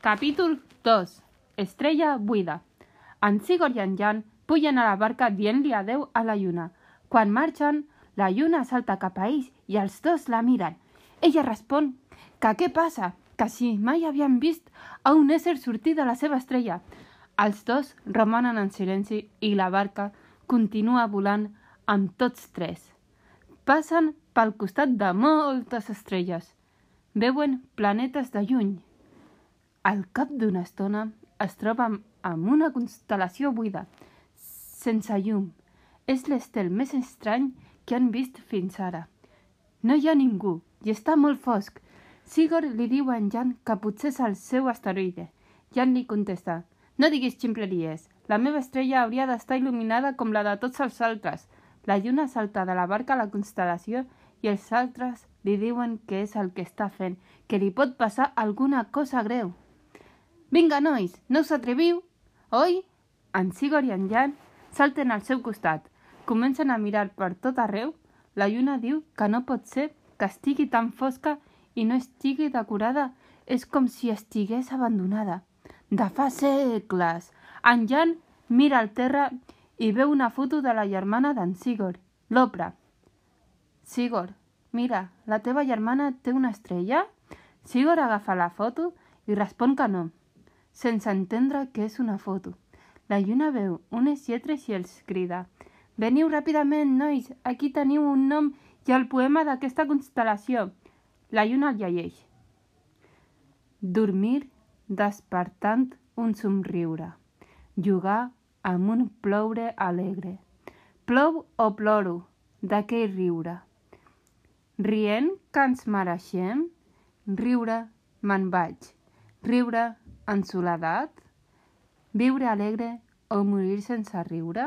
Capítol 2. Estrella buida. En Sigor i en Jan pugen a la barca dient-li adeu a la lluna. Quan marxen, la lluna salta cap a ells i els dos la miren. Ella respon que què passa, que si mai havien vist a un ésser sortir de la seva estrella. Els dos romanen en silenci i la barca continua volant amb tots tres. Passen pel costat de moltes estrelles. Veuen planetes de lluny. Al cap d'una estona es troba amb una constel·lació buida, sense llum. És l'estel més estrany que han vist fins ara. No hi ha ningú i està molt fosc. Sigor li diu a en Jan que potser és el seu asteroide. Jan li contesta, no diguis ximpleries, la meva estrella hauria d'estar il·luminada com la de tots els altres. La lluna salta de la barca a la constel·lació i els altres li diuen que és el que està fent, que li pot passar alguna cosa greu. Vinga, nois, no us atreviu? Oi? En Sigor i en Jan salten al seu costat. Comencen a mirar per tot arreu. La lluna diu que no pot ser que estigui tan fosca i no estigui decorada. És com si estigués abandonada. De fa segles. En Jan mira al terra i veu una foto de la germana d'en Sigor, l'Opra. Sigor, mira, la teva germana té una estrella? Sigor agafa la foto i respon que no, sense entendre que és una foto. La lluna veu unes lletres i els crida. Veniu ràpidament, nois, aquí teniu un nom i el poema d'aquesta constel·lació. La lluna el llegeix. Dormir despertant un somriure. Jugar amb un ploure alegre. Plou o ploro, d'aquell riure. Rient que ens mereixem? Riure me'n vaig. Riure en soledat? Viure alegre o morir sense riure?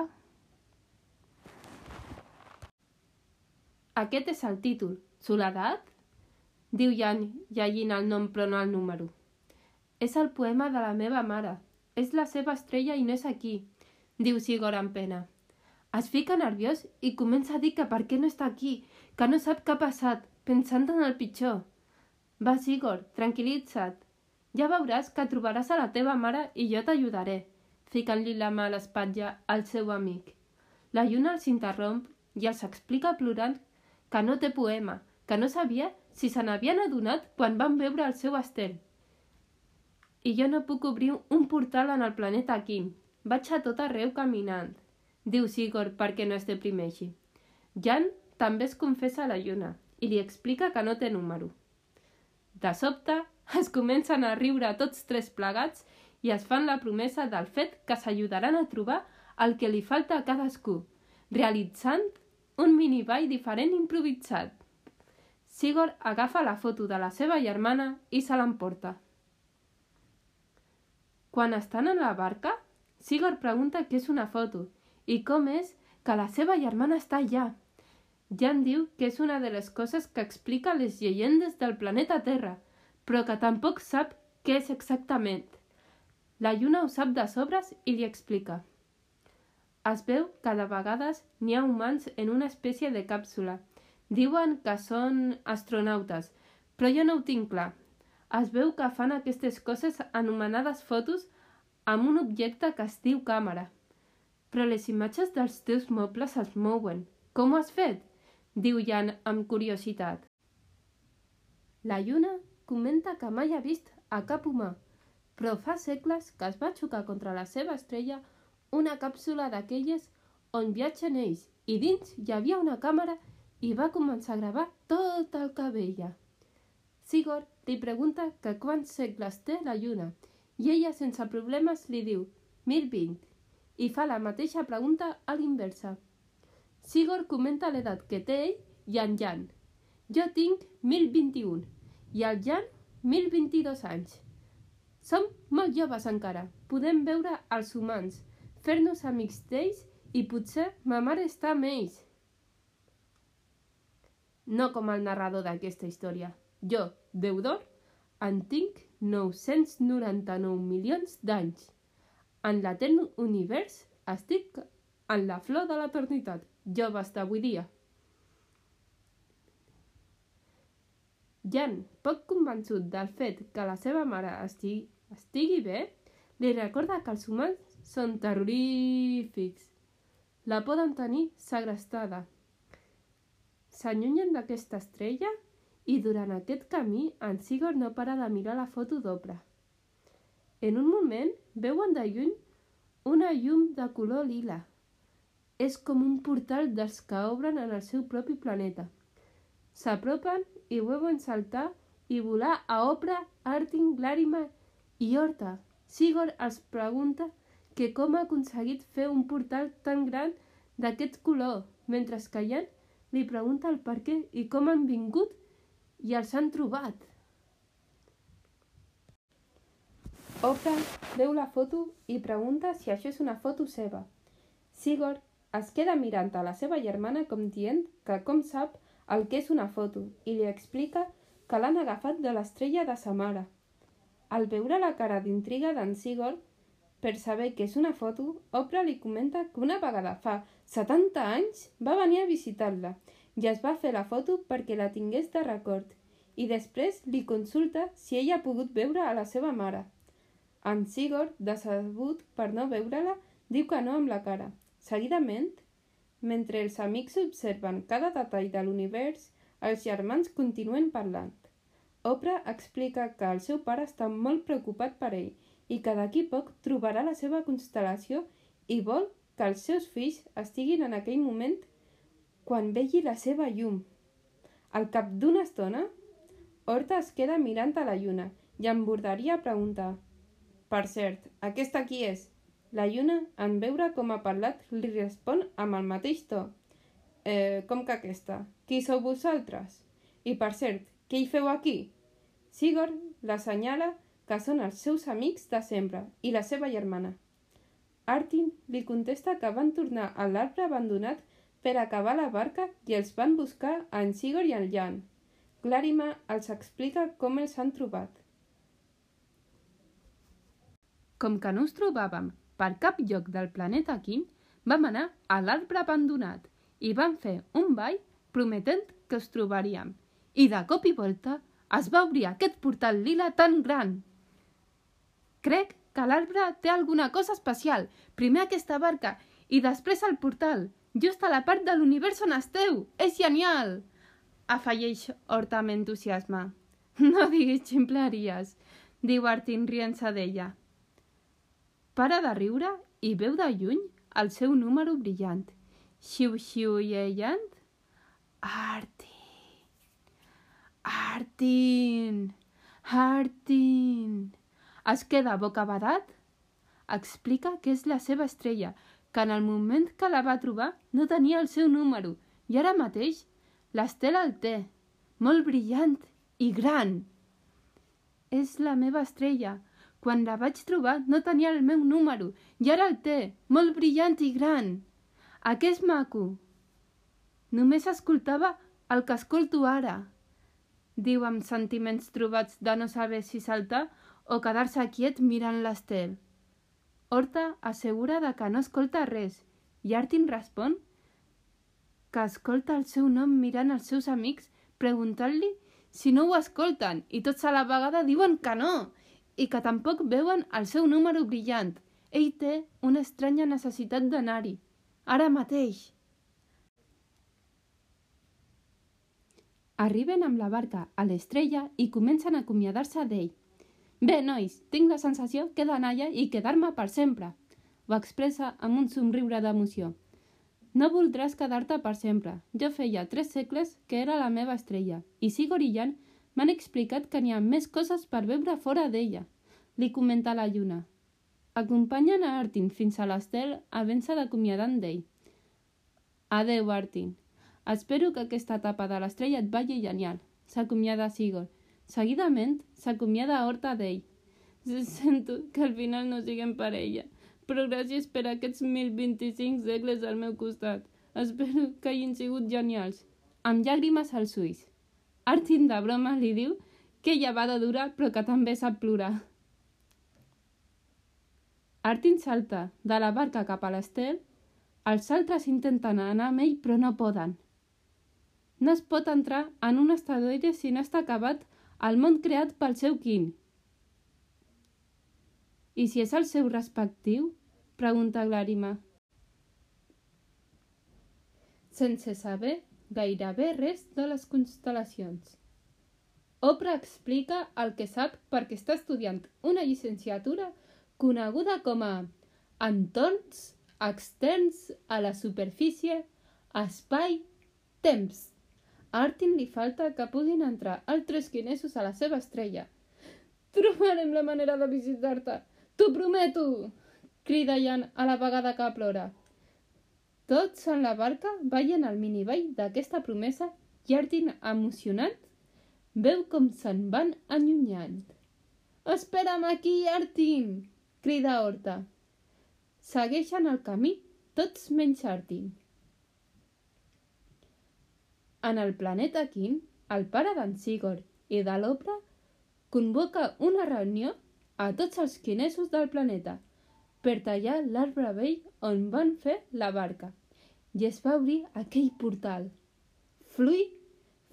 Aquest és el títol. Soledat? Diu Jan, llegint el nom però no el número. És el poema de la meva mare. És la seva estrella i no és aquí, diu Sigor amb pena. Es fica nerviós i comença a dir que per què no està aquí, que no sap què ha passat, pensant en el pitjor. Va, Sigor, tranquil·litza't. Ja veuràs que trobaràs a la teva mare i jo t'ajudaré, ficant-li la mà a l'espatlla al seu amic. La lluna els interromp i els explica plorant que no té poema, que no sabia si se n'havien adonat quan van veure el seu estel. I jo no puc obrir un portal en el planeta Kim. Vaig a tot arreu caminant, diu Sigor perquè no es deprimeixi. Jan també es confessa a la lluna i li explica que no té número. De sobte, es comencen a riure tots tres plegats i es fan la promesa del fet que s'ajudaran a trobar el que li falta a cadascú, realitzant un miniball diferent improvisat. Sigor agafa la foto de la seva germana i se l'emporta. Quan estan en la barca, Sigor pregunta què és una foto i com és que la seva germana està allà. Jan diu que és una de les coses que explica les llegendes del planeta Terra, però que tampoc sap què és exactament. La lluna ho sap de sobres i li explica. Es veu que de vegades n'hi ha humans en una espècie de càpsula. Diuen que són astronautes, però jo no ho tinc clar. Es veu que fan aquestes coses anomenades fotos amb un objecte que es diu càmera. Però les imatges dels teus mobles es mouen. Com ho has fet? Diu Jan amb curiositat. La lluna comenta que mai ha vist a cap humà, però fa segles que es va xocar contra la seva estrella una càpsula d'aquelles on viatgen ells i dins hi havia una càmera i va començar a gravar tot el que veia. Sigor li pregunta que quants segles té la lluna i ella sense problemes li diu 1020 i fa la mateixa pregunta a l'inversa. Sigor comenta l'edat que té ell i en Jan. Jo tinc 1021 i el Jan 1022 anys. Som molt joves encara. Podem veure els humans, fer-nos amics d'ells i potser ma mare està amb ells. No com el narrador d'aquesta història. Jo, deudor, en tinc 999 milions d'anys. En l'etern univers estic en la flor de l'eternitat, jove està avui dia. Jan, poc convençut del fet que la seva mare estigui, estigui bé, li recorda que els humans són terrorífics. La poden tenir segrestada. S'allunyen d'aquesta estrella i durant aquest camí en Sigurd no para de mirar la foto d'Oprah. En un moment veuen de lluny una llum de color lila. És com un portal dels que obren en el seu propi planeta. S'apropen i veuen saltar i volar a Oprah, Artin, Glàrima i Horta. Sigurd els pregunta que com ha aconseguit fer un portal tan gran d'aquest color, mentre que Jan li pregunta el per què i com han vingut i els han trobat. Oprah veu la foto i pregunta si això és una foto seva. Sigurd es queda mirant a la seva germana com dient que com sap el que és una foto i li explica que l'han agafat de l'estrella de sa mare. Al veure la cara d'intriga d'en Sigurd per saber que és una foto, Oprah li comenta que una vegada fa 70 anys va venir a visitar-la i es va fer la foto perquè la tingués de record i després li consulta si ella ha pogut veure a la seva mare. En Sigurd, decebut per no veure-la, diu que no amb la cara. Seguidament, mentre els amics observen cada detall de l'univers, els germans continuen parlant. Oprah explica que el seu pare està molt preocupat per ell i que d'aquí poc trobarà la seva constel·lació i vol que els seus fills estiguin en aquell moment quan vegi la seva llum. Al cap d'una estona, Horta es queda mirant a la lluna i en bordaria pregunta Per cert, aquesta qui és? La lluna, en veure com ha parlat, li respon amb el mateix to. Eh, com que aquesta? Qui sou vosaltres? I per cert, què hi feu aquí? Sigurd l'assenyala que són els seus amics de sempre i la seva germana. Artin li contesta que van tornar a l'arbre abandonat per acabar la barca i els van buscar en Sigurd i en Jan. Glàrima els explica com els han trobat. Com que no us trobàvem per cap lloc del planeta Quim, vam anar a l'arbre abandonat i vam fer un ball prometent que us trobaríem. I de cop i volta es va obrir aquest portal lila tan gran. Crec que l'arbre té alguna cosa especial. Primer aquesta barca i després el portal. Just a la part de l'univers on esteu! És genial! Afegeix Horta amb entusiasme. No diguis ximpleries, diu Artin rient-se d'ella. Para de riure i veu de lluny el seu número brillant. Xiu-xiu-iellant. Artin! Artin! Artin! Es queda bocabadat? Explica que és la seva estrella, que en el moment que la va trobar no tenia el seu número i ara mateix l'Estela el té, molt brillant i gran. És la meva estrella. Quan la vaig trobar no tenia el meu número i ara el té, molt brillant i gran. A què és maco? Només escoltava el que escolto ara, diu amb sentiments trobats de no saber si saltar o quedar-se quiet mirant l'estel. Horta assegura de que no escolta res i Artin respon que escolta el seu nom mirant els seus amics preguntant-li si no ho escolten i tots a la vegada diuen que no i que tampoc veuen el seu número brillant. Ell té una estranya necessitat d'anar-hi. Ara mateix. Arriben amb la barca a l'estrella i comencen a acomiadar-se d'ell. Bé, nois, tinc la sensació que he d'anar i quedar-me per sempre, va expressa amb un somriure d'emoció. No voldràs quedar-te per sempre. Jo feia tres segles que era la meva estrella, i Sigor i Jan m'han explicat que n'hi ha més coses per veure fora d'ella, li comenta la lluna. Acompanyen a Artin fins a l'estel havent-se d'acomiadant d'ell. Adeu, Artin. Espero que aquesta etapa de l'estrella et vagi genial, s'acomiada Sigor Seguidament, s'acomiada Horta d'ell. Sento que al final no siguem parella, però gràcies per aquests 1025 segles al meu costat. Espero que hagin sigut genials. Amb llàgrimes als ulls. Artin de broma li diu que ella va de dura però que també sap plorar. Artin salta de la barca cap a l'estel. Els altres intenten anar amb ell però no poden. no es pot entrar en un asteroide si no està acabat el món creat pel seu quin. I si és el seu respectiu? pregunta Glàrima. Sense saber gairebé res de les constel·lacions. Oprah explica el que sap perquè està estudiant una llicenciatura coneguda com a entorns externs a la superfície, espai, temps. A Artin li falta que puguin entrar altres quinesos a la seva estrella. Trobarem la manera de visitar-te, t'ho prometo! crida Jan a la vegada que plora. Tots en la barca veien el miniball d'aquesta promesa i Artin, emocionat, Veu com se'n van allunyant. Espera'm aquí, Artin! crida Horta. Segueixen el camí, tots menys Artin. En el planeta Quin, el pare d'en Sigurd i de l'Opra convoca una reunió a tots els quinesos del planeta per tallar l'arbre vell on van fer la barca i es va obrir aquell portal. Flui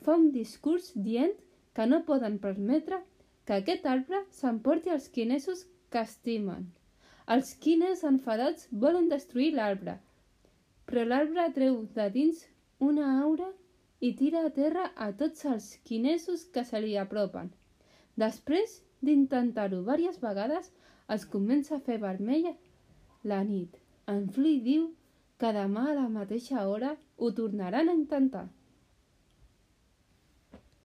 fa un discurs dient que no poden permetre que aquest arbre s'emporti els quinesos que estimen. Els quines enfadats volen destruir l'arbre, però l'arbre treu de dins una aura i tira a terra a tots els quinesos que se li apropen. Després d'intentar-ho diverses vegades, es comença a fer vermella la nit. En Flui diu que demà a la mateixa hora ho tornaran a intentar.